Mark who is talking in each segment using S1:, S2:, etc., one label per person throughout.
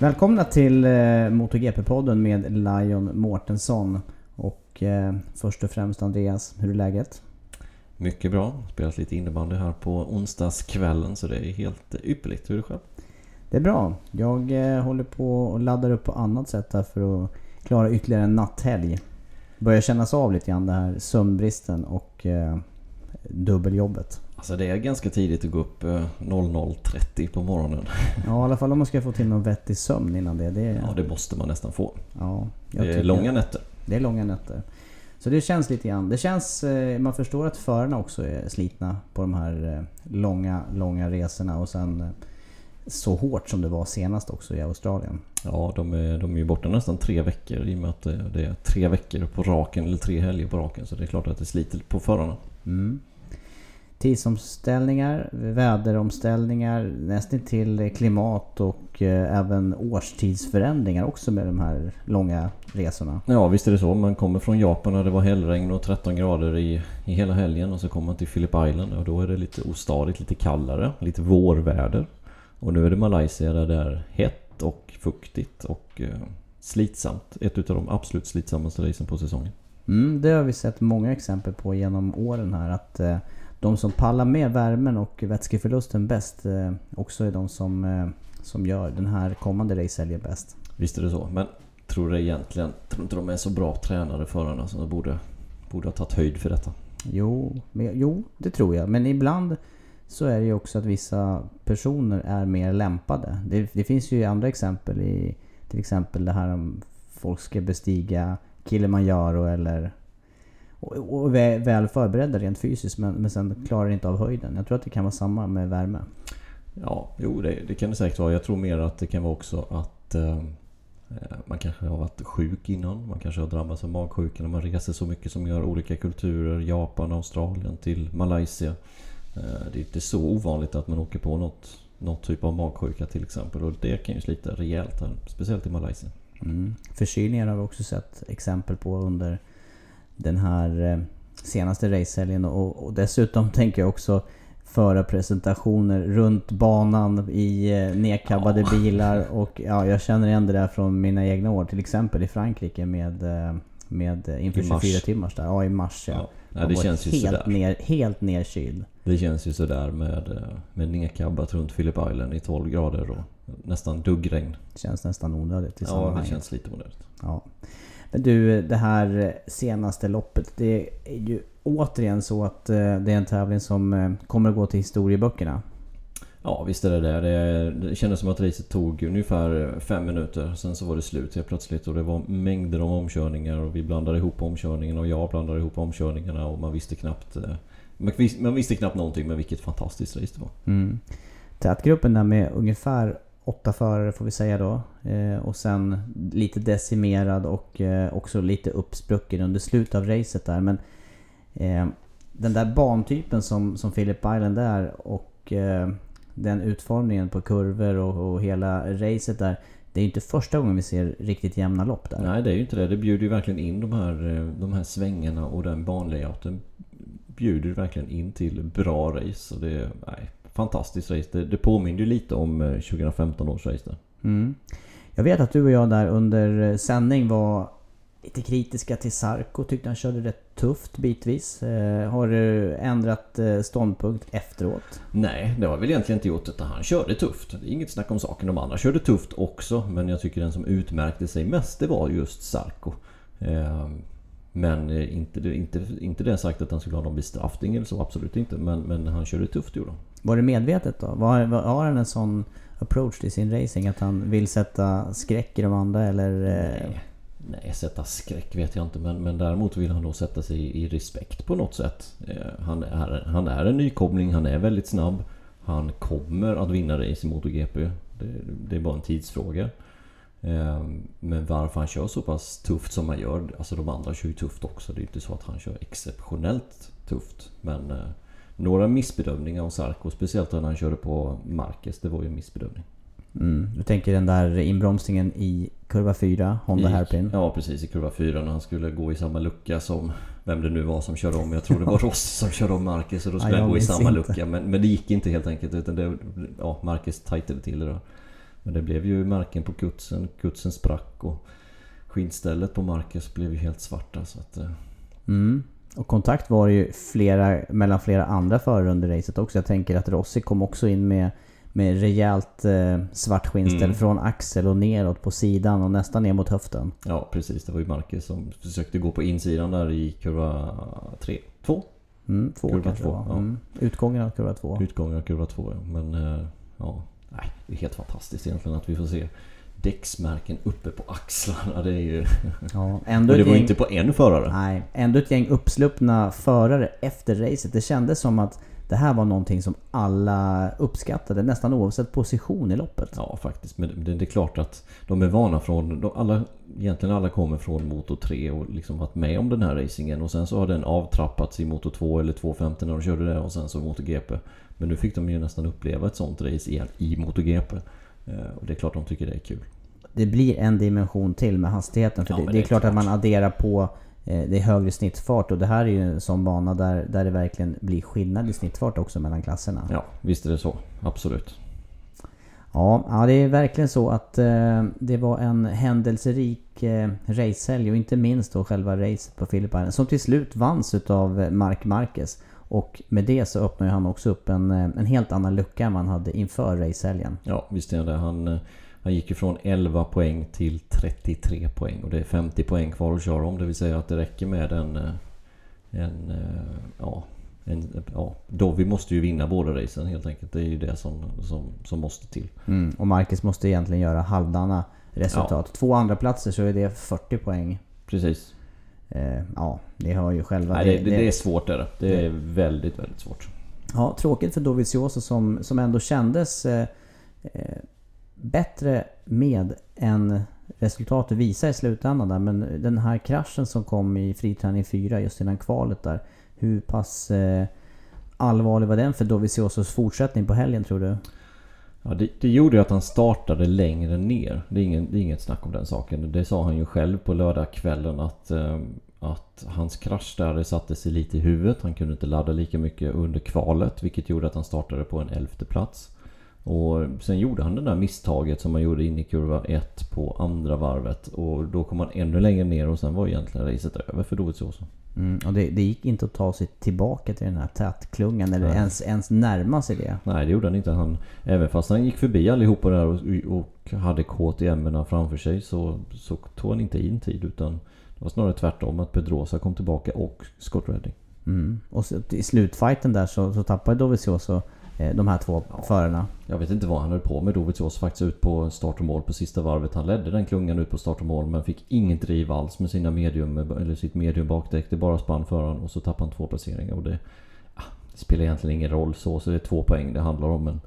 S1: Välkomna till eh, MotoGP-podden med Lion Mårtensson. Och eh, först och främst Andreas, hur är läget?
S2: Mycket bra. Spelat lite innebandy här på onsdagskvällen så det är helt ypperligt. Hur är det själv?
S1: Det är bra. Jag eh, håller på och laddar upp på annat sätt här för att klara ytterligare en natthelg. Börjar kännas av lite grann det här sömnbristen och eh, dubbeljobbet.
S2: Alltså det är ganska tidigt att gå upp eh, 00.30 på morgonen.
S1: Ja, i alla fall om man ska få till någon vettig sömn innan det. Det,
S2: Ja, det måste man nästan få.
S1: ja,
S2: Det är långa nätter.
S1: Det är långa nätter. Så det känns lite grann. Det känns... eh, Man förstår att förarna också är slitna på de här eh, långa, långa resorna och sen eh, så hårt som det var senast också i Australien.
S2: Ja, de är, de är ju borta nästan tre veckor i och med att det, det är tre veckor på raken, eller tre helger på raken. Så det är klart att det sliter på förarna.
S1: Mm. Tidsomställningar, väderomställningar, nästan till klimat och eh, även årstidsförändringar också med de här långa resorna.
S2: Ja, visst är det så. Man kommer från Japan när det var hällregn och 13 grader i, i hela helgen och så kommer man till Phillip Island och då är det lite ostadigt, lite kallare, lite vårväder. Och nu är det Malaysia där det är hett och fuktigt och eh, slitsamt. Ett utav de absolut slitsammaste racen på säsongen.
S1: Mm, det har vi sett många exempel på genom åren här. Att eh, de som pallar med värmen och vätskeförlusten bäst eh, också är de som, eh, som gör den här kommande racehelgen bäst.
S2: Visst är det så. Men tror du egentligen, tror inte de är så bra tränade förarna som de borde, borde ha tagit höjd för detta?
S1: Jo, men, jo, det tror jag. Men ibland så är det ju också att vissa personer är mer lämpade. Det, det finns ju andra exempel i till exempel det här om folk ska bestiga Kilimanjaro eller och, och vä- väl förberedda rent fysiskt men, men sen klarar inte av höjden. Jag tror att det kan vara samma med värme.
S2: Ja, jo det, det kan det säkert vara. Jag tror mer att det kan vara också att eh, eh, man kanske har varit sjuk innan. Man kanske har drabbats av magsjuka när man reser så mycket som gör olika kulturer. Japan, Australien till Malaysia. Eh, det är inte så ovanligt att man åker på något, något typ av magsjuka till exempel. Och det kan ju slita rejält här. Speciellt i Malaysia.
S1: Mm. Förkylningar har vi också sett exempel på under den här eh, senaste racehelgen. Och, och dessutom tänker jag också föra presentationer runt banan i eh, nedkabbade bilar. Och ja, jag känner igen det där från mina egna år. Till exempel i Frankrike med, eh, med inför
S2: I mars.
S1: 24 timmars där. Ja, i mars ja.
S2: Ja. Nej,
S1: Man
S2: det känns ju
S1: helt,
S2: sådär.
S1: ner, helt nerkyld.
S2: Det känns ju sådär med, med nedkabbat runt Phillip Island i 12 grader och nästan duggregn.
S1: Känns nästan onödigt i
S2: Ja, det känns lite onödigt.
S1: Ja. Men du, det här senaste loppet. Det är ju återigen så att eh, det är en tävling som eh, kommer att gå till historieböckerna.
S2: Ja visst är det det. Det, det kändes som att racet tog ungefär fem minuter. Sen så var det slut helt plötsligt och det var mängder av omkörningar och vi blandade ihop omkörningarna och jag blandade ihop omkörningarna och man visste knappt... eh, Man visste, man visste knappt någonting men vilket fantastiskt race det var.
S1: Mm. Tätgruppen där med ungefär åtta förare får vi säga då. Eh, och sen lite decimerad och eh, också lite uppsprucken under slutet av racet där. Men eh, den där bantypen som, som Philip Island är och den utformningen på kurvor och, och hela racet där. Det är ju inte första gången vi ser riktigt jämna lopp där.
S2: Nej det är ju inte det. Det bjuder ju verkligen in de här, de här svängarna och den banlayouten bjuder verkligen in till bra race. Och det nej, fantastiskt race. Det, det påminner ju lite om 2015 eh, års race där.
S1: Mm. Jag vet att du och jag där under sändning var lite kritiska till Sarko. Tyckte han körde rätt tufft bitvis. Eh, har du ändrat eh, ståndpunkt efteråt?
S2: Nej, det har jag väl egentligen inte gjort. Utan han körde tufft. Det är inget snack om saken. De andra körde tufft också. Men jag tycker den som utmärkte sig mest det var just Sarko. Eh, men inte, inte, inte det sagt att han skulle ha någon bestraffning eller så. Absolut inte. Men, men han körde tufft gjorde han.
S1: Var det medvetet då? Var, var, har han en sån approach till sin racing? Att han vill sätta skräck i de andra eller? Eh?
S2: Nej. Nej, sätta skräck vet jag inte men, men däremot vill han då sätta sig i, i respekt på något sätt. Eh, han, är, han är en nykomling, han är väldigt snabb. Han kommer att vinna race i MotoGP. Det, det är bara en tidsfråga. Eh, men varför han kör så pass tufft som han gör. Alltså de andra kör ju tufft också. Det är inte så att han kör exceptionellt tufft. Men eh, några missbedömningar om Sarko. Speciellt när han körde på Marquez. Det var ju en missbedömning.
S1: Mm. Du tänker den där inbromsningen i kurva 4, Honda I, Hairpin?
S2: Ja precis, i kurva 4 när han skulle gå i samma lucka som vem det nu var som körde om. Jag tror det var Ross som körde om Marcus och då skulle ja, han gå i samma inte. lucka. Men, men det gick inte helt enkelt. Utan det, ja, Marcus tajtade till det då. Men det blev ju marken på kutsen. Kutsen sprack och skinnstället på Marcus blev ju helt svarta. Så att, eh.
S1: mm. Och kontakt var det ju flera, mellan flera andra förare under racet också. Jag tänker att Rossi kom också in med med rejält eh, svart skinnställ mm. från axel och neråt på sidan och nästan ner mot höften.
S2: Ja precis, det var ju Marcus som försökte gå på insidan där i kurva 3, 2?
S1: Mm, två kurva kanske två, ja. mm. Utgången av kurva 2.
S2: Utgången av kurva 2 ja. Men eh, ja, nej, det är helt fantastiskt egentligen att vi får se däcksmärken uppe på axlarna. Det är ju... Ja, ändå det var gäng... inte på en förare.
S1: Nej, ändå ett gäng uppsluppna förare efter racet. Det kändes som att det här var någonting som alla uppskattade nästan oavsett position i loppet.
S2: Ja faktiskt. Men det, det är klart att de är vana från... De, alla, egentligen alla kommer från Moto 3 och liksom varit med om den här racingen. Och sen så har den avtrappats i Moto 2 eller 250 när de körde det och sen så Moto GP. Men nu fick de ju nästan uppleva ett sånt race i, i Moto GP. Och det är klart de tycker det är kul.
S1: Det blir en dimension till med hastigheten. För ja, det, det, är, klart, klart att man adderar på Eh, det är högre snittfart och det här är ju en sån bana där, där det verkligen blir skillnad i snittfart också mellan klasserna.
S2: Ja, visst är det så. Absolut.
S1: Ja, ja det är verkligen så att eh, det var en händelserik eh, racehelg och inte minst då själva racet på Island som till slut vanns utav Mark Marquez. Och med det så öppnar han också upp en, eh, en helt annan lucka än man hade inför racehelgen.
S2: Ja, visst är det. Han eh, han gick ju från 11 poäng till 33 poäng och det är 50 poäng kvar att köra om. Det vill säga att det räcker med en... Eh, en ja, en, ja, Dovi måste ju vinna båda racen helt enkelt. Det är ju det som, som, som måste till.
S1: Mm, och Marcus måste egentligen göra halvdana resultat. Ja. Två andra platser så är det 40 poäng.
S2: Precis.
S1: Eh, ja, ni hör ju själva.
S2: Nej, det, det, det är svårt det, det är väldigt, väldigt svårt.
S1: Ja, tråkigt för Dovizioso som, som ändå kändes eh, eh bättre med än resultatet visar i slutändan där. Men den här kraschen som kom i friträning 4 just innan kvalet där. Hur pass eh, allvarlig var den för Doviziosos fortsättning på helgen tror du?
S2: Ja, det, det gjorde ju att han startade längre ner. Det är, ingen, det är inget snack om den saken. Det sa han ju själv på lördagskvällen att, eh, att hans krasch där satte sig lite i huvudet. Han kunde inte ladda lika mycket under kvalet vilket gjorde att han startade på en elfte plats. Och sen gjorde han det där misstaget som han gjorde in i kurva 1 på andra varvet. Och då kom han ännu längre ner och sen var egentligen racet över för Dovizioso.
S1: Mm, och det, det, gick inte att ta sig tillbaka till den här tätklungan eller ens, ens närma sig det.
S2: Nej det gjorde han inte. Han, även fast han gick förbi allihopa där och, och hade KTM framför sig så, så tog han inte in tid utan det var snarare tvärtom att Pedrosa kom tillbaka och Scott Redding.
S1: Mm. Och så, i slutfighten där så, så tappade Dovizioso de här två ja. förarna.
S2: Jag vet inte vad han höll på med. Dovizioso faktiskt ut på start och mål på sista varvet. Han ledde den klungan ut på start och mål men fick inget driv alls med sina medium, eller sitt medium bakdäck. Det bara spann för honom och så tappade han två placeringar. Och det, ah, det spelar egentligen ingen roll så, så det är två poäng det handlar om. Men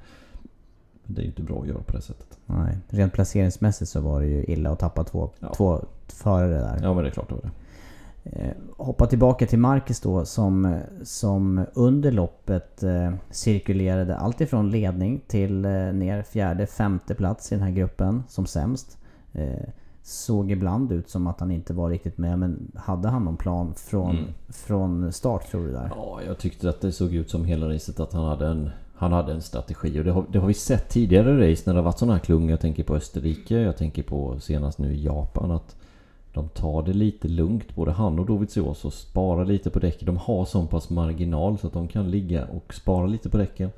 S2: det är ju inte bra att göra på det sättet.
S1: Nej. Rent placeringsmässigt så var det ju illa att tappa två,
S2: Ja.
S1: två förare där.
S2: Ja men det är klart det var det.
S1: Eh, hoppa tillbaka till Marcus då som, som under loppet eh, cirkulerade alltifrån ledning till eh, ner fjärde, femte plats i den här gruppen som sämst. Eh, såg ibland ut som att han inte var riktigt med men hade han någon plan från,
S2: Mm.
S1: från start tror du där?
S2: Ja, jag tyckte att det såg ut som hela racet att han hade en, han hade en strategi. Och det har, det har vi sett tidigare race när det har varit sådana här klungor. Jag tänker på Österrike, jag tänker på senast nu i Japan. Att de tar det lite lugnt, både han och Dovizioso. och sparar lite på däcken. De har så pass marginal så att de kan ligga och spara lite på däcken.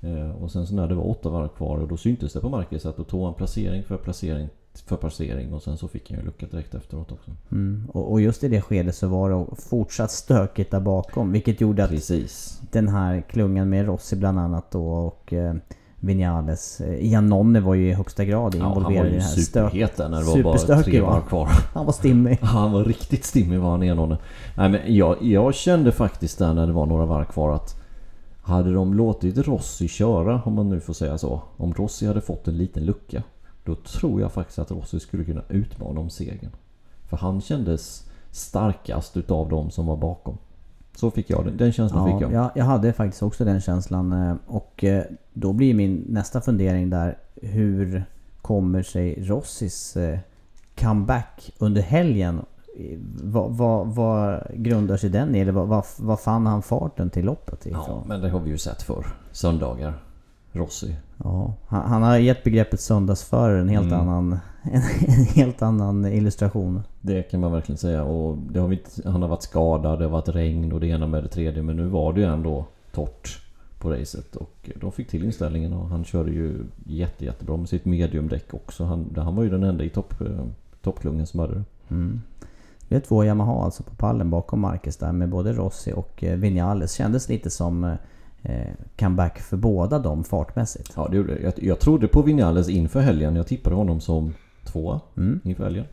S2: Eh, och sen så när det var åtta varv kvar och då syntes det på Marcus att då tog han placering för placering för placering och sen så fick han ju lucka direkt efteråt också.
S1: Mm. Och, och just i det skedet så var det fortsatt stökigt där bakom vilket gjorde att
S2: Precis.
S1: den här klungan med Rossi bland annat då och eh, Vinales. Eh, Janone var ju i högsta grad
S2: Ja, han var
S1: involverad i
S2: ju
S1: det här stök.
S2: superhet där när det var bara tre
S1: var han.
S2: kvar.
S1: Han var stimmig.
S2: Han var riktigt stimmig var han enhållen. Nej men jag, jag kände faktiskt där när det var några varv kvar att hade de låtit Rossi köra, om man nu får säga så. Om Rossi hade fått en liten lucka. Då tror jag faktiskt att Rossi skulle kunna utmana om segern. För han kändes starkast utav de som var bakom. Så fick jag den, den känslan
S1: Ja,
S2: fick jag.
S1: jag, jag hade faktiskt också den känslan. eh, Och eh, då blir min nästa fundering där. Hur kommer sig Rossis eh, comeback under helgen? Vad, vad, vad grundar sig den i? Eller vad, vad, vad fann han farten till loppet ifrån?
S2: Ja, men det har vi ju sett för Söndagar. Rossi.
S1: Ja, han, han har gett begreppet söndagsförare en helt,
S2: Mm.
S1: annan, en, en helt annan illustration.
S2: Det kan man verkligen säga. Och det har vi, han har varit skadad, det har varit regn och det ena med det tredje. Men nu var det ju ändå torrt på racet. Och de fick till inställningen och han körde ju jätte, jättebra med sitt mediumdäck också. Han, han var ju den enda i topp, toppklungan som hade det.
S1: Mm. Vi har två Yamaha alltså på pallen bakom Marcus där med både Rossi och eh, Vinales. Kändes lite som eh, comeback för båda dem fartmässigt.
S2: Ja, det gjorde det. Jag, jag trodde på Vinales inför helgen. Jag tippade honom som tvåa
S1: Mm.
S2: inför helgen.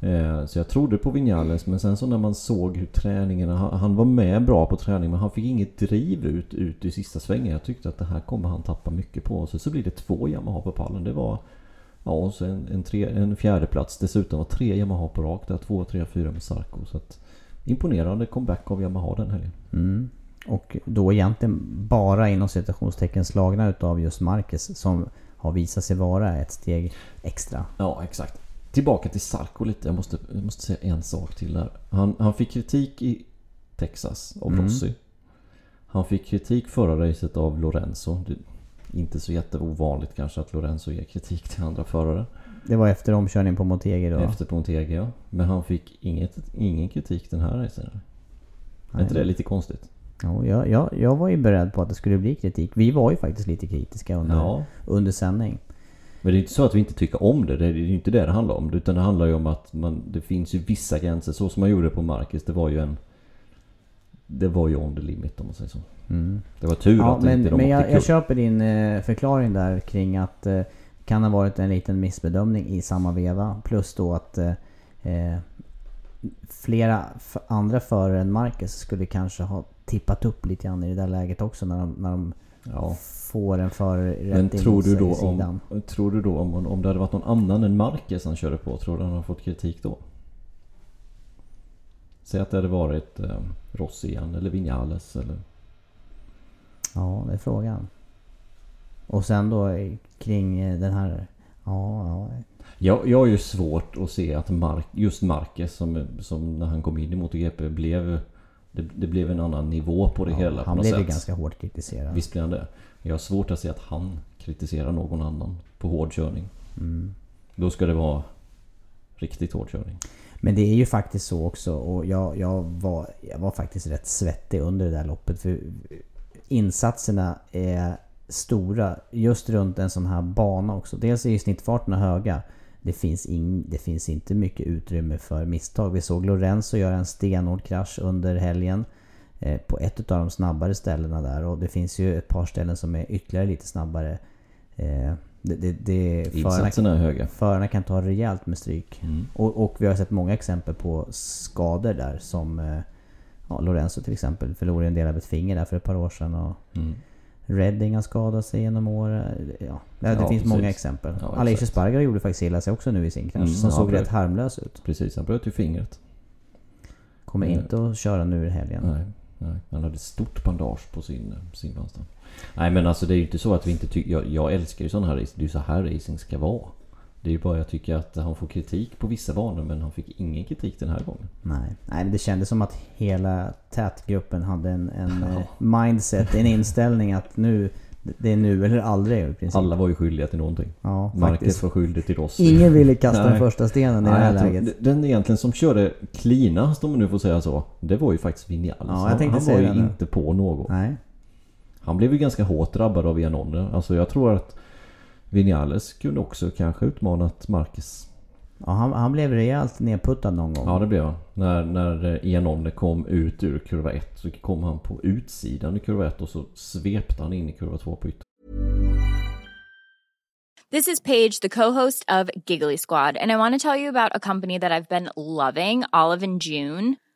S2: Eh, så jag trodde på Vinales men sen så när man såg hur träningarna... Han, han var med bra på träning men han fick inget driv ut, ut i sista svängen. Jag tyckte att det här kommer han tappa mycket på. Så, så blir det två Yamaha på pallen. Det var... Ja, och så en, en, tre, en fjärde plats Dessutom var tre Yamaha på rak där. Två, tre, fyra med Sarko. Så att, imponerande comeback av Yamaha den helgen.
S1: Mm. Och då egentligen bara inom citationstecken slagna utav just Marcus som har visat sig vara ett steg extra.
S2: Ja, exakt. Tillbaka till Sarko lite. Jag måste, jag måste säga en sak till där. Han, han fick kritik i Texas av
S1: Mm.
S2: Rossi. Han fick kritik förra racet av Lorenzo. Det, inte så jätteovanligt kanske att Lorenzo ger kritik till andra förare.
S1: Det var efter omkörning på Montegi då.
S2: Efter Pontega ja. Men han fick inget, ingen kritik den här racen. Är inte det lite konstigt?
S1: Ja, jag, jag, jag var ju beredd på att det skulle bli kritik. Vi var ju faktiskt lite kritiska under,
S2: Ja.
S1: under sändning.
S2: Men det är inte så att vi inte tycker om det. Det är ju inte det det handlar om. Utan det handlar ju om att man, det finns ju vissa gränser. Så som man gjorde på Marcus. Det var ju en... Det var ju on the limit om man säger så.
S1: Mm.
S2: Det var tur
S1: Ja,
S2: att
S1: men,
S2: inte de
S1: men jag, jag köper din eh, förklaring där kring att eh, kan ha varit en liten missbedömning i samma veva. Plus då att eh, eh, flera andra förare än Marcus skulle kanske ha tippat upp lite grann i det där läget också när de, när de
S2: Ja.
S1: får en förare rätt
S2: Men
S1: in
S2: tror du då om, tror du då om, om det hade varit någon annan än Marquez han körde på, tror du han hade fått kritik då? Säg att det hade varit eh, Rossi igen eller Vinales eller...
S1: Ja, det är frågan. Och sen då kring eh, den här... Ja, ja.
S2: Jag, jag har ju svårt att se att Mark, just Marquez som, som när han kom in i MotoGP blev... Det, det blev en annan nivå på det
S1: ja
S2: hela på
S1: han
S2: något
S1: blev
S2: sätt.
S1: ganska hårt kritiserad.
S2: Visst blev han det. Jag har svårt att se att han kritiserar någon annan på hård körning.
S1: Mm.
S2: Då ska det vara riktigt hård körning.
S1: Men det är ju faktiskt så också och jag, jag, var, jag var faktiskt rätt svettig under det där loppet. För insatserna är stora just runt en sån här bana också. Dels är ju snittfarterna höga. Det finns, ing, det finns inte mycket utrymme för misstag. Vi såg Lorenzo göra en stenhård krasch under helgen. Eh, på ett av de snabbare ställena där. Och det finns ju ett par ställen som är ytterligare lite snabbare. Eh, det, det, det, förarna,
S2: Insatserna är höga.
S1: förarna kan ta rejält med stryk.
S2: Mm.
S1: Och, och vi har sett många exempel på skador där som eh, ja, Lorenzo till exempel förlorade en del av ett finger där för ett par år sedan. Och,
S2: Mm.
S1: Redding har skadat sig genom åren. Ja, det
S2: Ja,
S1: finns många
S2: precis.
S1: exempel.
S2: Ja, exakt.
S1: Spargar gjorde faktiskt illa sig också nu i sin krasch.
S2: Mm,
S1: som såg
S2: bröt.
S1: rätt harmlös ut.
S2: Precis, han bröt ju fingret.
S1: Kommer
S2: Mm.
S1: inte att köra nu i helgen.
S2: Nej, nej. Han hade ett stort bandage på sin, sin vänstra. Nej men alltså det är ju inte så att vi inte tycker... Jag, jag älskar ju sån här racing. Det är ju så här racing ska vara. Det är ju bara jag tycker att han får kritik på vissa banor men han fick ingen kritik den här gången.
S1: Nej. Nej, men det kändes som att hela tätgruppen hade en, en
S2: Ja.
S1: eh, mindset, en inställning att nu, det är nu eller aldrig i princip.
S2: Alla var ju skyldiga till någonting.
S1: Ja,
S2: Marcus
S1: faktiskt.
S2: var skyldig till Rossi.
S1: Ingen ville kasta den första stenen i det
S2: Nej,
S1: här
S2: jag tror-
S1: läget.
S2: Den egentligen som körde cleanast om man nu får säga så. Det var ju faktiskt Vinales.
S1: Ja,
S2: han han var ju
S1: det nu.
S2: inte på något.
S1: Nej.
S2: Han blev ju ganska hårt drabbad av Iannone. Alltså jag tror att Vinales kunde också kanske utmanat Marcus.
S1: Ja, han, han blev rejält nedputtad någon gång.
S2: Ja det blev han. När, när Iannone kom ut ur kurva 1 så kom han på utsidan i kurva 1 och så svepte han in i kurva 2 på ytter.
S3: This is Paige, the co-host of Giggly Squad, and I want to tell you about a company that I've been loving, Olive and June.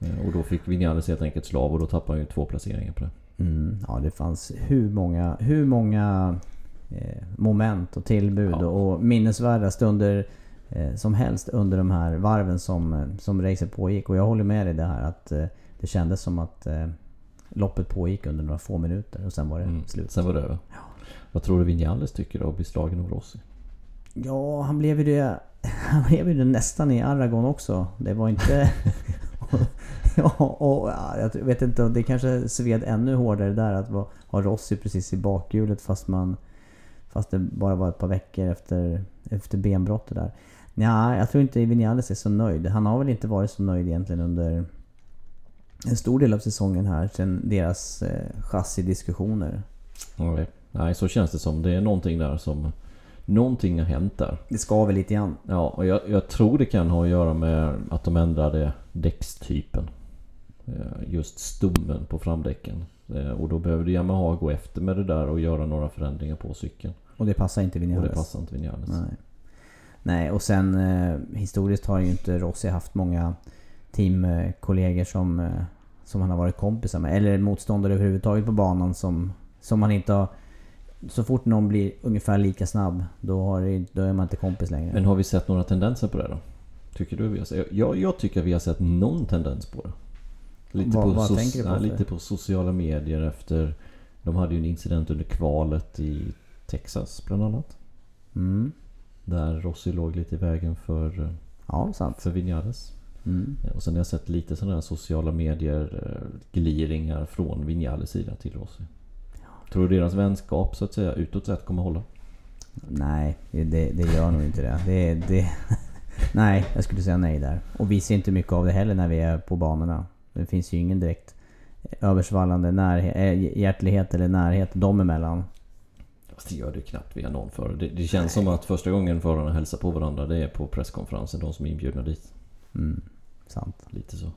S2: Eh, Och då fick Vinales helt enkelt slav och då tappade han ju två placeringar på det.
S1: Mm, ja, det fanns hur många, hur många eh, moment och tillbud
S2: Ja.
S1: och minnesvärda stunder eh, som helst under de här varven som, som racet pågick. Och jag håller med dig det här att eh, det kändes som att eh, loppet pågick under några få minuter och sen var det
S2: Mm.
S1: slut.
S2: Sen var det över. Vad tror du Vinales tycker då? Att bli slagen av Rossi?
S1: Ja, han blev ju det, han blev ju det nästan i Aragon också. Det var inte... ja, och, jag vet inte, det kanske sved ännu hårdare där att ha Rossi precis i bakhjulet fast man... Fast det bara var ett par veckor efter, efter benbrottet där. Nej, jag tror inte Vinales är så nöjd. Han har väl inte varit så nöjd egentligen under en stor del av säsongen här sen deras eh, chassidiskussioner.
S2: Okay. Nej, så känns det som. Det är någonting där som... Någonting har hänt där.
S1: Det skaver lite grann.
S2: Ja, och jag, jag tror det kan ha att göra med att de ändrade däckstypen. Eh, Just stommen på framdäcken. Eh, Och då behövde Yamaha gå efter med det där och göra några förändringar på cykeln.
S1: Och det passar inte
S2: Och
S1: Vinales.
S2: det passar inte Vinales.
S1: Nej. Nej, och sen eh, historiskt har ju inte Rossi haft många teamkollegor som, som han har varit kompisar med. Eller motståndare överhuvudtaget på banan som, som man inte har... Så fort någon blir ungefär lika snabb, då, det, då är man inte kompis längre.
S2: Men har vi sett några tendenser på det då? Tycker du vi har sett? Jag, jag tycker vi har sett någon tendens på det. Lite,
S1: Vad-
S2: på,
S1: vad du på
S2: lite på sociala medier efter... De hade ju en incident under kvalet i Texas bland annat.
S1: Mm.
S2: Där Rossi låg lite i vägen för, eh,
S1: Ja, sant.
S2: för Vinales.
S1: Mm.
S2: Och sen har jag sett lite sådana här sociala medier eh, gliringar från Vinales sida till Rossi. Tror du deras vänskap så att säga utåt sett kommer hålla?
S1: Nej, det, det gör nog inte det. det, det nej, jag skulle säga nej där. Och vi ser inte mycket av det heller när vi är på banorna. Det finns ju ingen direkt översvallande närhet, äh, hjärtlighet eller närhet dem emellan.
S2: Fast det gör det knappt via någon förare. Det, det känns som att första gången förarna hälsar på varandra det är på presskonferensen, de som är inbjudna dit.
S1: Mm, sant.
S2: Lite så.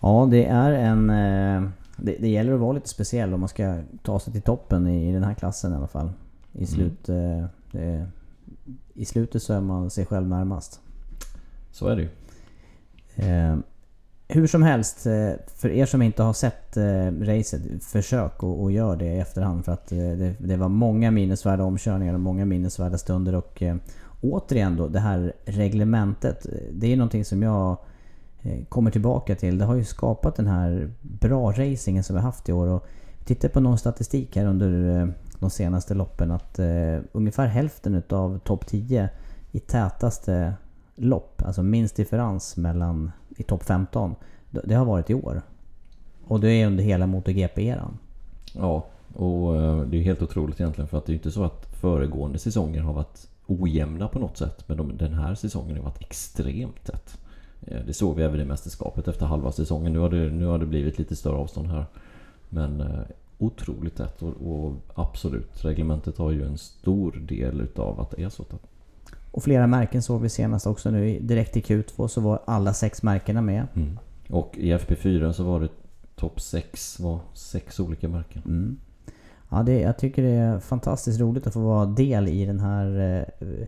S1: Ja, det är en... eh, Det, det gäller att vara lite speciell om man ska ta sig till toppen i, i den här klassen i alla fall. I, slut, eh, det, I slutet så är man sig själv närmast.
S2: Så är det ju.
S1: Eh, hur som helst, eh, för er som inte har sett eh, racet, försök och, och gör det i efterhand. För att eh, det, det var många minnesvärda omkörningar och många minnesvärda stunder. Och eh, återigen då, det här reglementet. eh, Det är någonting som jag eh, Eh, kommer tillbaka till. Det har ju skapat den här bra racingen som vi har haft i år. Och tittar på någon statistik här under eh, de senaste loppen att eh, ungefär hälften utav topp 10 i tätaste lopp, alltså minst differens mellan i topp 15. Det har varit i år. Och det är under hela MotoGP-eran.
S2: Ja, och eh, det är helt otroligt egentligen för att det är ju inte så att föregående säsonger har varit ojämna på något sätt. Men de, den här säsongen har varit extremt tätt. Eh, Det såg vi även i mästerskapet efter halva säsongen. Nu har det, nu har det blivit lite större avstånd här. Men eh, otroligt tätt och, och absolut, reglementet har ju en stor del utav att det är så tätt.
S1: Och flera märken såg vi senast också nu. Direkt i Q2 så var alla sex märkena med.
S2: Och i FP4 så var det topp 6 var sex olika märken.
S1: Mm. Ja, det, jag tycker det är fantastiskt roligt att få vara del i den här eh,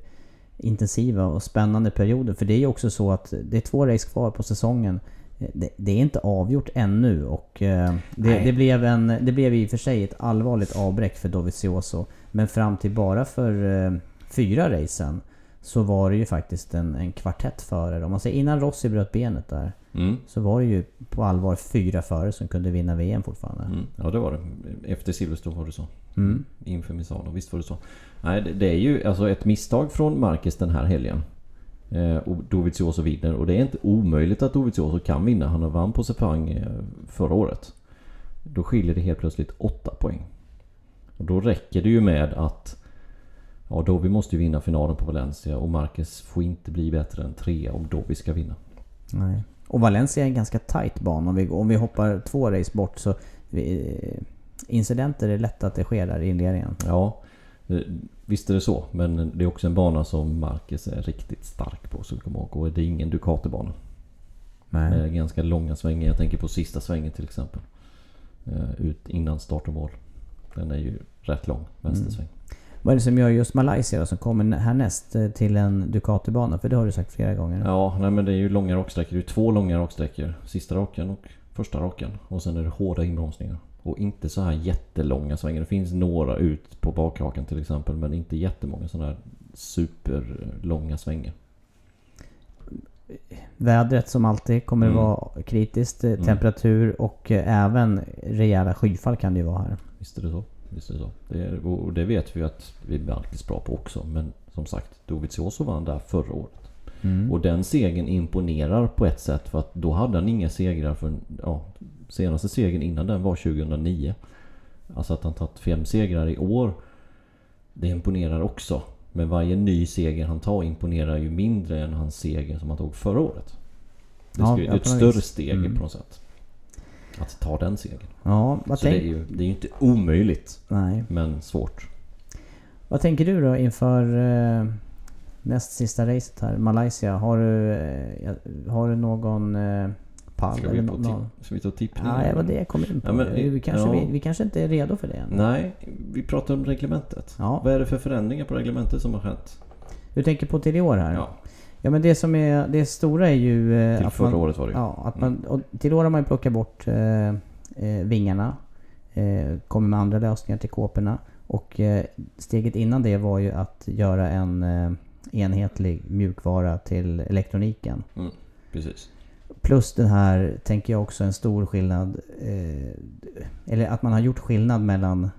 S1: intensiva och spännande perioden. För det är ju också så att det är två race kvar på säsongen. Det, det är inte avgjort ännu och eh, det, det, blev en, det blev i och för sig ett allvarligt avbräck för Dovizioso. Men fram till bara för eh, fyra racen så var det ju faktiskt en, en kvartett förare. Om man säger innan Rossi bröt benet där.
S2: Mm.
S1: Så var det ju på allvar fyra förare som kunde vinna VM fortfarande.
S2: Mm. Ja det var det. Efter Silverstone var det så.
S1: Mm.
S2: Inför Misano, visst var det så. Nej, det, det är ju alltså ett misstag från Marcus den här helgen. Eh, och Dovizioso vinner och det är inte omöjligt att Dovizioso kan vinna. Han har vann på Sepang eh, förra året. Då skiljer det helt plötsligt 8 poäng. Och då räcker det ju med att Ja, Dovi måste ju vinna finalen på Valencia och Marcus får inte bli bättre än trea om Dovi ska vinna.
S1: Nej. Och Valencia är en ganska tight bana. Om vi, om vi hoppar två race bort så... Vi, incidenter är lätt att det sker där i inledningen.
S2: Ja, eh, visst är det så. Men det är också en bana som Marcus är riktigt stark på. Så vi kommer ihåg. Och det är ingen Ducati-bana. Med ganska långa svängar. Jag tänker på sista svängen till exempel. Eh, Ut innan start och mål. Den är ju rätt lång, vänstersväng.
S1: Vad är det som gör just Malaysia då, som kommer härnäst eh, till en Ducati-bana? För det har du sagt flera gånger.
S2: Ja, nej men det är ju långa raksträckor. Det är två långa raksträckor. Sista raken och första raken. Och sen är det hårda inbromsningar. Och inte så här jättelånga svängar. Det finns några ut på bakraken till exempel. Men inte jättemånga sådana här superlånga svängar.
S1: Vädret som alltid kommer
S2: Mm.
S1: att vara kritiskt. Eh, Temperatur och eh, även rejäla skyfall kan det ju vara här.
S2: Visst är det så. Visst är det så. Det är, och det vet vi att vi är väldigt bra på också. Men som sagt, Dovizioso vann där förra året. Och den segern imponerar på ett sätt för att då hade han inga segrar för ja, senaste segern innan den var 2009. Alltså att han tagit fem segrar i år. Det imponerar också. Men varje ny seger han tar imponerar ju mindre än hans seger som han tog förra året. Det,
S1: Ja,
S2: ju- det är ett större steg
S1: Mm.
S2: på något sätt. Att ta den segern.
S1: Ja, vad,
S2: Så det är,
S1: tänk,
S2: ju, det är ju inte omöjligt.
S1: nej.
S2: Men svårt.
S1: vad tänker du då inför eh, näst sista racet här? Malaysia. Har du, eh, ja, har du någon eh, pall?
S2: Ska vi,
S1: eller
S2: på
S1: någon?
S2: tip, ska vi ta tippning?
S1: Ja, det var det jag kom in på.
S2: Ja, men,
S1: vi, kanske,
S2: ja.
S1: vi, vi kanske inte är redo för det än.
S2: Nej, vi pratar om reglementet.
S1: Ja.
S2: Vad är det för förändringar på reglementet som har hänt?
S1: Du tänker på till i år här?
S2: Ja,
S1: Ja men det som är det stora är ju... eh,
S2: till förra
S1: man,
S2: året var det.
S1: Ja, att man, och till år har man ju plockat bort eh, eh, vingarna. Eh, kommer med andra lösningar till kåporna. Och eh, steget innan det var ju att göra en eh, enhetlig mjukvara till elektroniken.
S2: Mm, precis.
S1: Plus den här, tänker jag också, en stor skillnad. Eh, eller att man har gjort skillnad mellan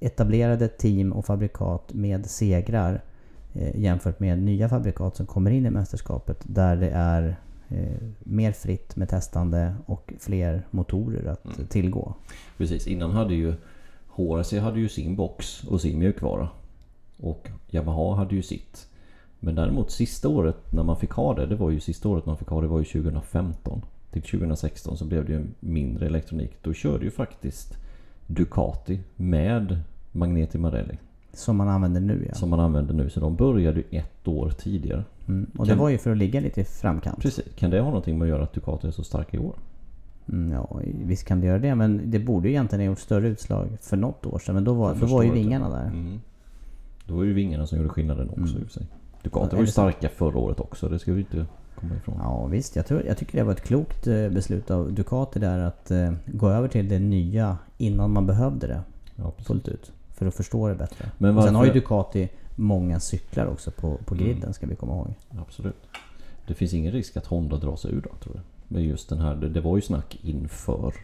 S1: etablerade team och fabrikat med segrar jämfört med nya fabrikat som kommer in i mästerskapet där det är eh, mer fritt med testande och fler motorer att
S2: Mm.
S1: tillgå.
S2: Precis, innan hade ju HRC hade ju sin box och sin mjukvara. Och Yamaha hade ju sitt. Men däremot sista året när man fick ha det, det var ju sista året man fick ha det var ju 2015. till 2016 så blev det ju mindre elektronik. Då körde ju faktiskt Ducati med Magneti Marelli.
S1: Som man använder nu ja.
S2: Som man använder nu. Så de började ju ett år tidigare.
S1: Mm. Och
S2: Kan-
S1: det var ju för att ligga lite i framkant.
S2: Precis. Kan det ha någonting med att göra att Ducati är så starka i år?
S1: Mm, ja, visst kan det göra det. Men det borde ju egentligen ha gjort större utslag för något år sedan. Men då var, då var ju vingarna där.
S2: Mm. Då var det ju vingarna som gjorde skillnaden också
S1: Mm.
S2: i och för sig. Ducati
S1: är
S2: var ju
S1: det
S2: starka förra året också. Det ska vi inte komma ifrån.
S1: Ja visst, jag, tror, jag tycker det var ett klokt eh, beslut av Ducati där att eh, gå över till det nya innan man behövde det
S2: Ja, precis.
S1: fullt ut. För att förstå det bättre.
S2: Men
S1: Och Sen har ju
S2: varför-
S1: Ducati många cyklar också på, på griden ska vi komma ihåg.
S2: Absolut. Det finns ingen risk att Honda drar sig ur då tror jag. Men just den här, det, det var ju snack inför.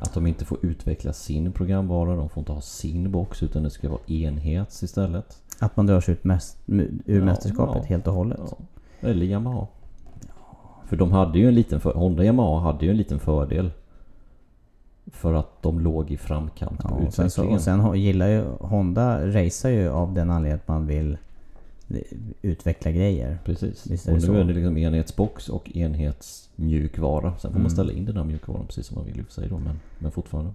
S2: Att de inte får utveckla sin programvara, de får inte ha sin box utan det ska vara enhets istället.
S1: Att man drar sig ut mäst, ur
S2: Ja,
S1: mästerskapet
S2: ja.
S1: helt och hållet.
S2: Ja. Eller Yamaha. För de hade ju en liten för, Honda Yamaha hade ju en liten fördel. För att de låg i framkant på
S1: Ja, och sen, så,
S2: utvecklingen.
S1: och sen gillar ju Honda racear ju av den anledningen att man vill eh, utveckla grejer.
S2: Precis. Och nu
S1: så.
S2: är det liksom enhetsbox och enhetsmjukvara. Sen får
S1: Mm.
S2: man ställa in den här mjukvaran precis som man vill i och för sig då. Men, men fortfarande.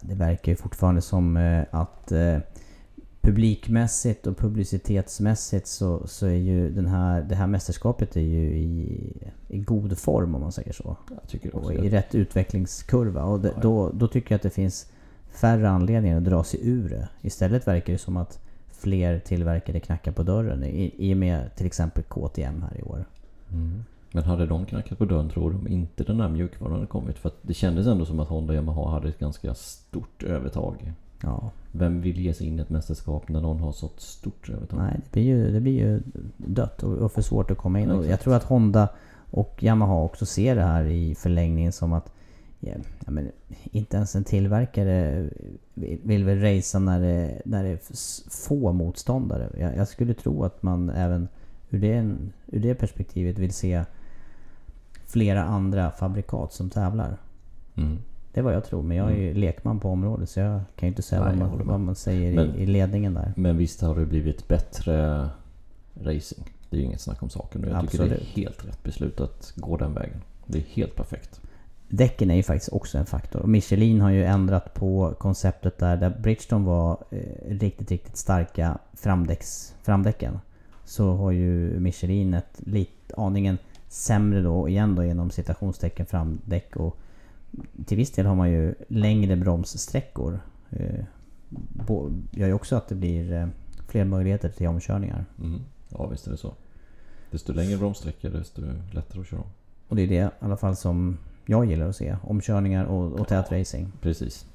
S1: Det verkar ju fortfarande som eh, att eh, publikmässigt och publicitetsmässigt så, så är ju den här, det här mästerskapet är ju i, i god form om man säger så.
S2: Jag tycker också
S1: Och i rätt utvecklingskurva. Och det,
S2: Ja, ja.
S1: då, då tycker jag att det finns färre anledningar att dra sig ur det. Istället verkar det som att fler tillverkare knackar på dörren. I, i och med till exempel KTM här i år.
S2: Mm. Men hade de knackat på dörren tror de inte den här mjukvaran hade kommit. För att det kändes ändå som att Honda och Yamaha hade ett ganska stort övertag.
S1: Ja,
S2: Vem vill ge sig in i ett mästerskap när någon har så stort övertag?
S1: nej det blir ju, det blir ju dött och, och för svårt att komma in.
S2: Ja,
S1: jag tror att Honda och Yamaha också ser det här i förlängningen som att ja, men inte ens en tillverkare vill vill väl racea när det, när det är få motståndare. Jag, jag skulle tro att man även ur det, ur det perspektivet vill se flera andra fabrikat som tävlar.
S2: Mm.
S1: Det är vad jag tror, men jag är ju lekman på området så jag kan ju inte säga
S2: Nej,
S1: vad, man, vad man säger
S2: Men-
S1: i, ledningen där.
S2: Men visst har det blivit bättre racing. Det är ju inget snack om saken. Och jag tycker det är
S1: Absolut.
S2: helt rätt beslut att gå den vägen. Det är helt perfekt.
S1: Däcken är ju faktiskt också en faktor. Och Michelin har ju ändrat på konceptet där, där Bridgestone var eh, riktigt, riktigt starka framdäcks, framdäcken. Så har ju Michelin ett lite aningen sämre då, igen då genom citationstecken framdäck. Och till viss del har man ju längre bromssträckor. Eh, bo- gör ju också att det blir eh, fler möjligheter till omkörningar.
S2: Mm. Ja visst är det så. Desto längre bromssträckor desto lättare att köra om.
S1: Och det är det i alla fall som jag gillar att se. Omkörningar och, och tät racing.
S2: Precis.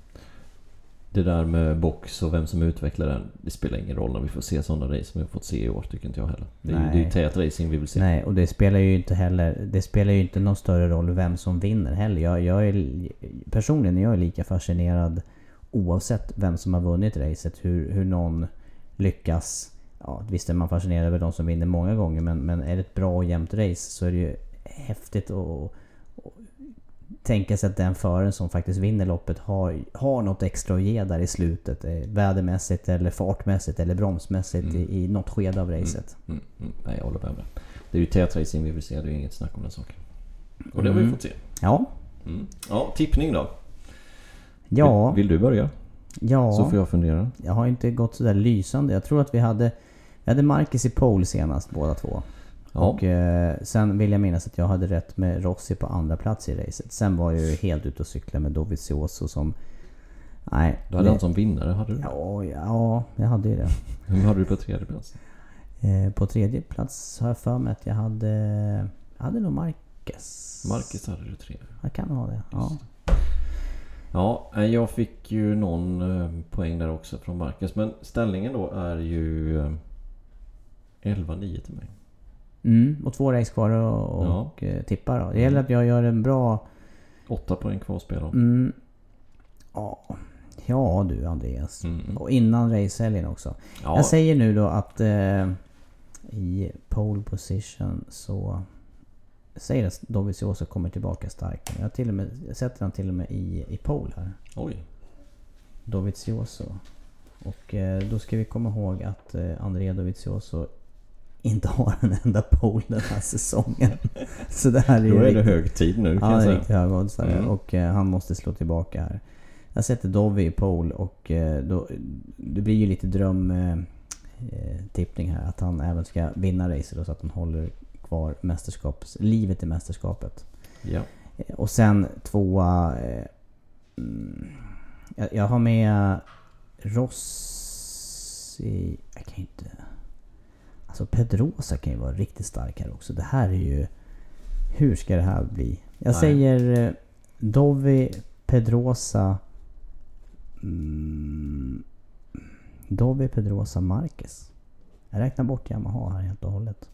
S2: Det där med box och vem som utvecklar den. Det spelar ingen roll när vi får se sådana race som vi har fått se i år tycker inte jag heller. Det är, ju,
S1: Nej.
S2: det är ju tät racing vi vill se.
S1: Nej, och det spelar ju inte heller... Det spelar ju inte någon större roll vem som vinner heller. Jag, jag är, personligen är jag lika fascinerad oavsett vem som har vunnit racet. Hur, hur någon lyckas... Ja, visst är man fascinerad över de som vinner många gånger men, men är det ett bra och jämnt race så är det ju häftigt att tänka sig att den föraren som faktiskt vinner loppet har, har något extra att ge där i slutet. eh, Vädermässigt eller fartmässigt eller bromsmässigt i, i något skede av racet.
S2: Mm, mm. Nej jag håller med om det. Det är ju tät racing vi vill se. Det är ju inget snack om den saken. Och det har vi
S1: Mm.
S2: fått se.
S1: Ja.
S2: Mm. Ja, tippning då.
S1: Ja.
S2: Vill, vill du börja?
S1: Ja.
S2: Så får jag fundera.
S1: Jag har inte gått sådär lysande. Jag tror att vi hade... Vi hade Marcus i pole senast båda två.
S2: Ja.
S1: Och eh, sen vill jag minnas att jag hade rätt med Rossi på andra plats i racet. Sen var jag ju helt ute och cyklade med Dovizioso som... Nej.
S2: Du hade
S1: det-
S2: han som vinnare, hade du?
S1: Ja, ja, jag hade ju det.
S2: Vem hade du på tredje plats?
S1: Eh, på tredje plats har jag för mig att jag hade... Jag hade nog Marcus.
S2: Marcus hade du tre.
S1: Jag kan ha det. Ja.
S2: Ja, eh, jag fick ju någon eh, poäng där också från Marcus. Men ställningen då är ju eh, 11-9 till mig.
S1: Mm, och två race kvar och,
S2: Ja.
S1: och eh, tippa då. Det gäller att jag gör en bra...
S2: 8 poäng kvar att spela.
S1: Mm, ja, ja du Andreas.
S2: Mm.
S1: Och innan racehelgen också.
S2: Ja,
S1: Jag säger nu då att eh, i pole position så... Säger att Dovizioso kommer tillbaka starkt. Jag, till och med, jag sätter han till och med i, i pole här.
S2: oj.
S1: Dovizioso. Och eh, då ska vi komma ihåg att eh, Andrea Dovizioso inte har en enda pole den här säsongen. Så det här är
S2: Då är det
S1: riktigt-
S2: hög tid nu kan
S1: Ja,
S2: jag
S1: det
S2: säga.
S1: riktigt högoddsare.
S2: Mm.
S1: Och eh, han måste slå tillbaka här. Jag sätter Dovi i pole och eh, då, det blir ju lite dröm eh, eh, här. Att han även ska vinna racet så att han håller kvar mästerskaps, livet i mästerskapet.
S2: Ja.
S1: Eh, Och sen tvåa... Eh, mm, jag, jag har med Rossi... Jag kan inte... Alltså Pedrosa kan ju vara riktigt stark här också. Det här är ju... Hur ska det här bli? Jag
S2: Nej.
S1: säger eh, Dovi, Pedrosa... Mm, Dovi, Pedrosa, Marquez. Jag räknar bort Yamaha här helt och hållet.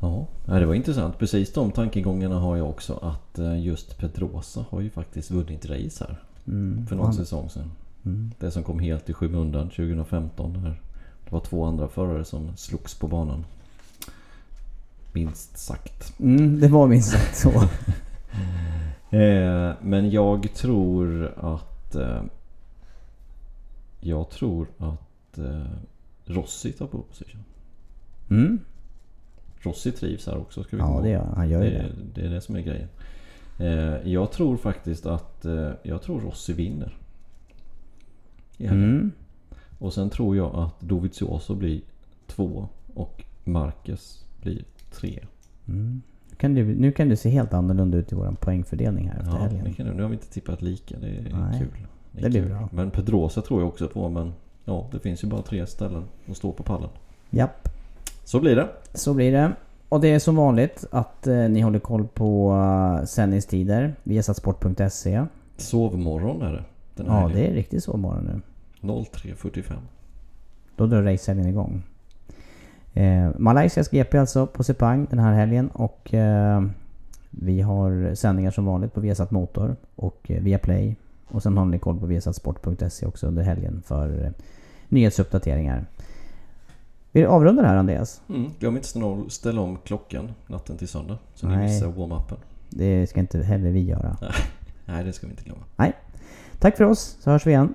S2: Ja, det var intressant. Precis de tankegångarna har jag också. Att eh, just Pedrosa har ju faktiskt vunnit race här.
S1: Mm,
S2: För någon
S1: han-
S2: säsong sedan.
S1: Mm.
S2: Det som kom helt i skymundan 2015. Här. Det var två andra förare som slogs på banan. Minst sagt.
S1: Mm, det var minst sagt så.
S2: Eh, men jag tror att... Eh, jag tror att eh, Rossi tar på position.
S1: Mm.
S2: Rossi trivs här också ska vi
S1: Ja, det gör han. Han gör ju
S2: det,
S1: det.
S2: det är det som är grejen. Eh, jag tror faktiskt att eh, jag tror Rossi vinner.
S1: Mm.
S2: Och sen tror jag att Dovizioso blir två och Marquez blir tre.
S1: Mm. Nu kan du, nu kan du se helt annorlunda ut i vår poängfördelning här efter
S2: Ja,
S1: helgen.
S2: det kan du. Nu har vi inte tippat lika. Det är
S1: Nej,
S2: kul. är
S1: det blir
S2: kul.
S1: bra.
S2: Men Pedrosa tror jag också på. Men ja, det finns ju bara tre ställen att stå på pallen.
S1: Japp,
S2: Så blir det.
S1: så blir det. Och det är som vanligt att eh, ni håller koll på uh, sändningstider. Viasatsport.se.
S2: Sovmorgon är det.
S1: Ja,
S2: helgen.
S1: det är riktigt så morgon nu.
S2: 03.45.
S1: Då drar racehelgen igång. Eh, Malaysias GP alltså på Sepang den här helgen och eh, vi har sändningar som vanligt på Viasat Motor och eh, via Play. Och sen har ni koll på viasatsport.se också under helgen för eh, nyhetsuppdateringar. Vi avrundar här Andreas.
S2: Mm, glöm inte ställa- ställa om klockan natten till söndag. Så ni
S1: Nej.
S2: missar warm-upen.
S1: Det ska inte heller vi göra.
S2: Nej, det ska vi inte glömma.
S1: Nej. Tack för oss så hörs vi igen.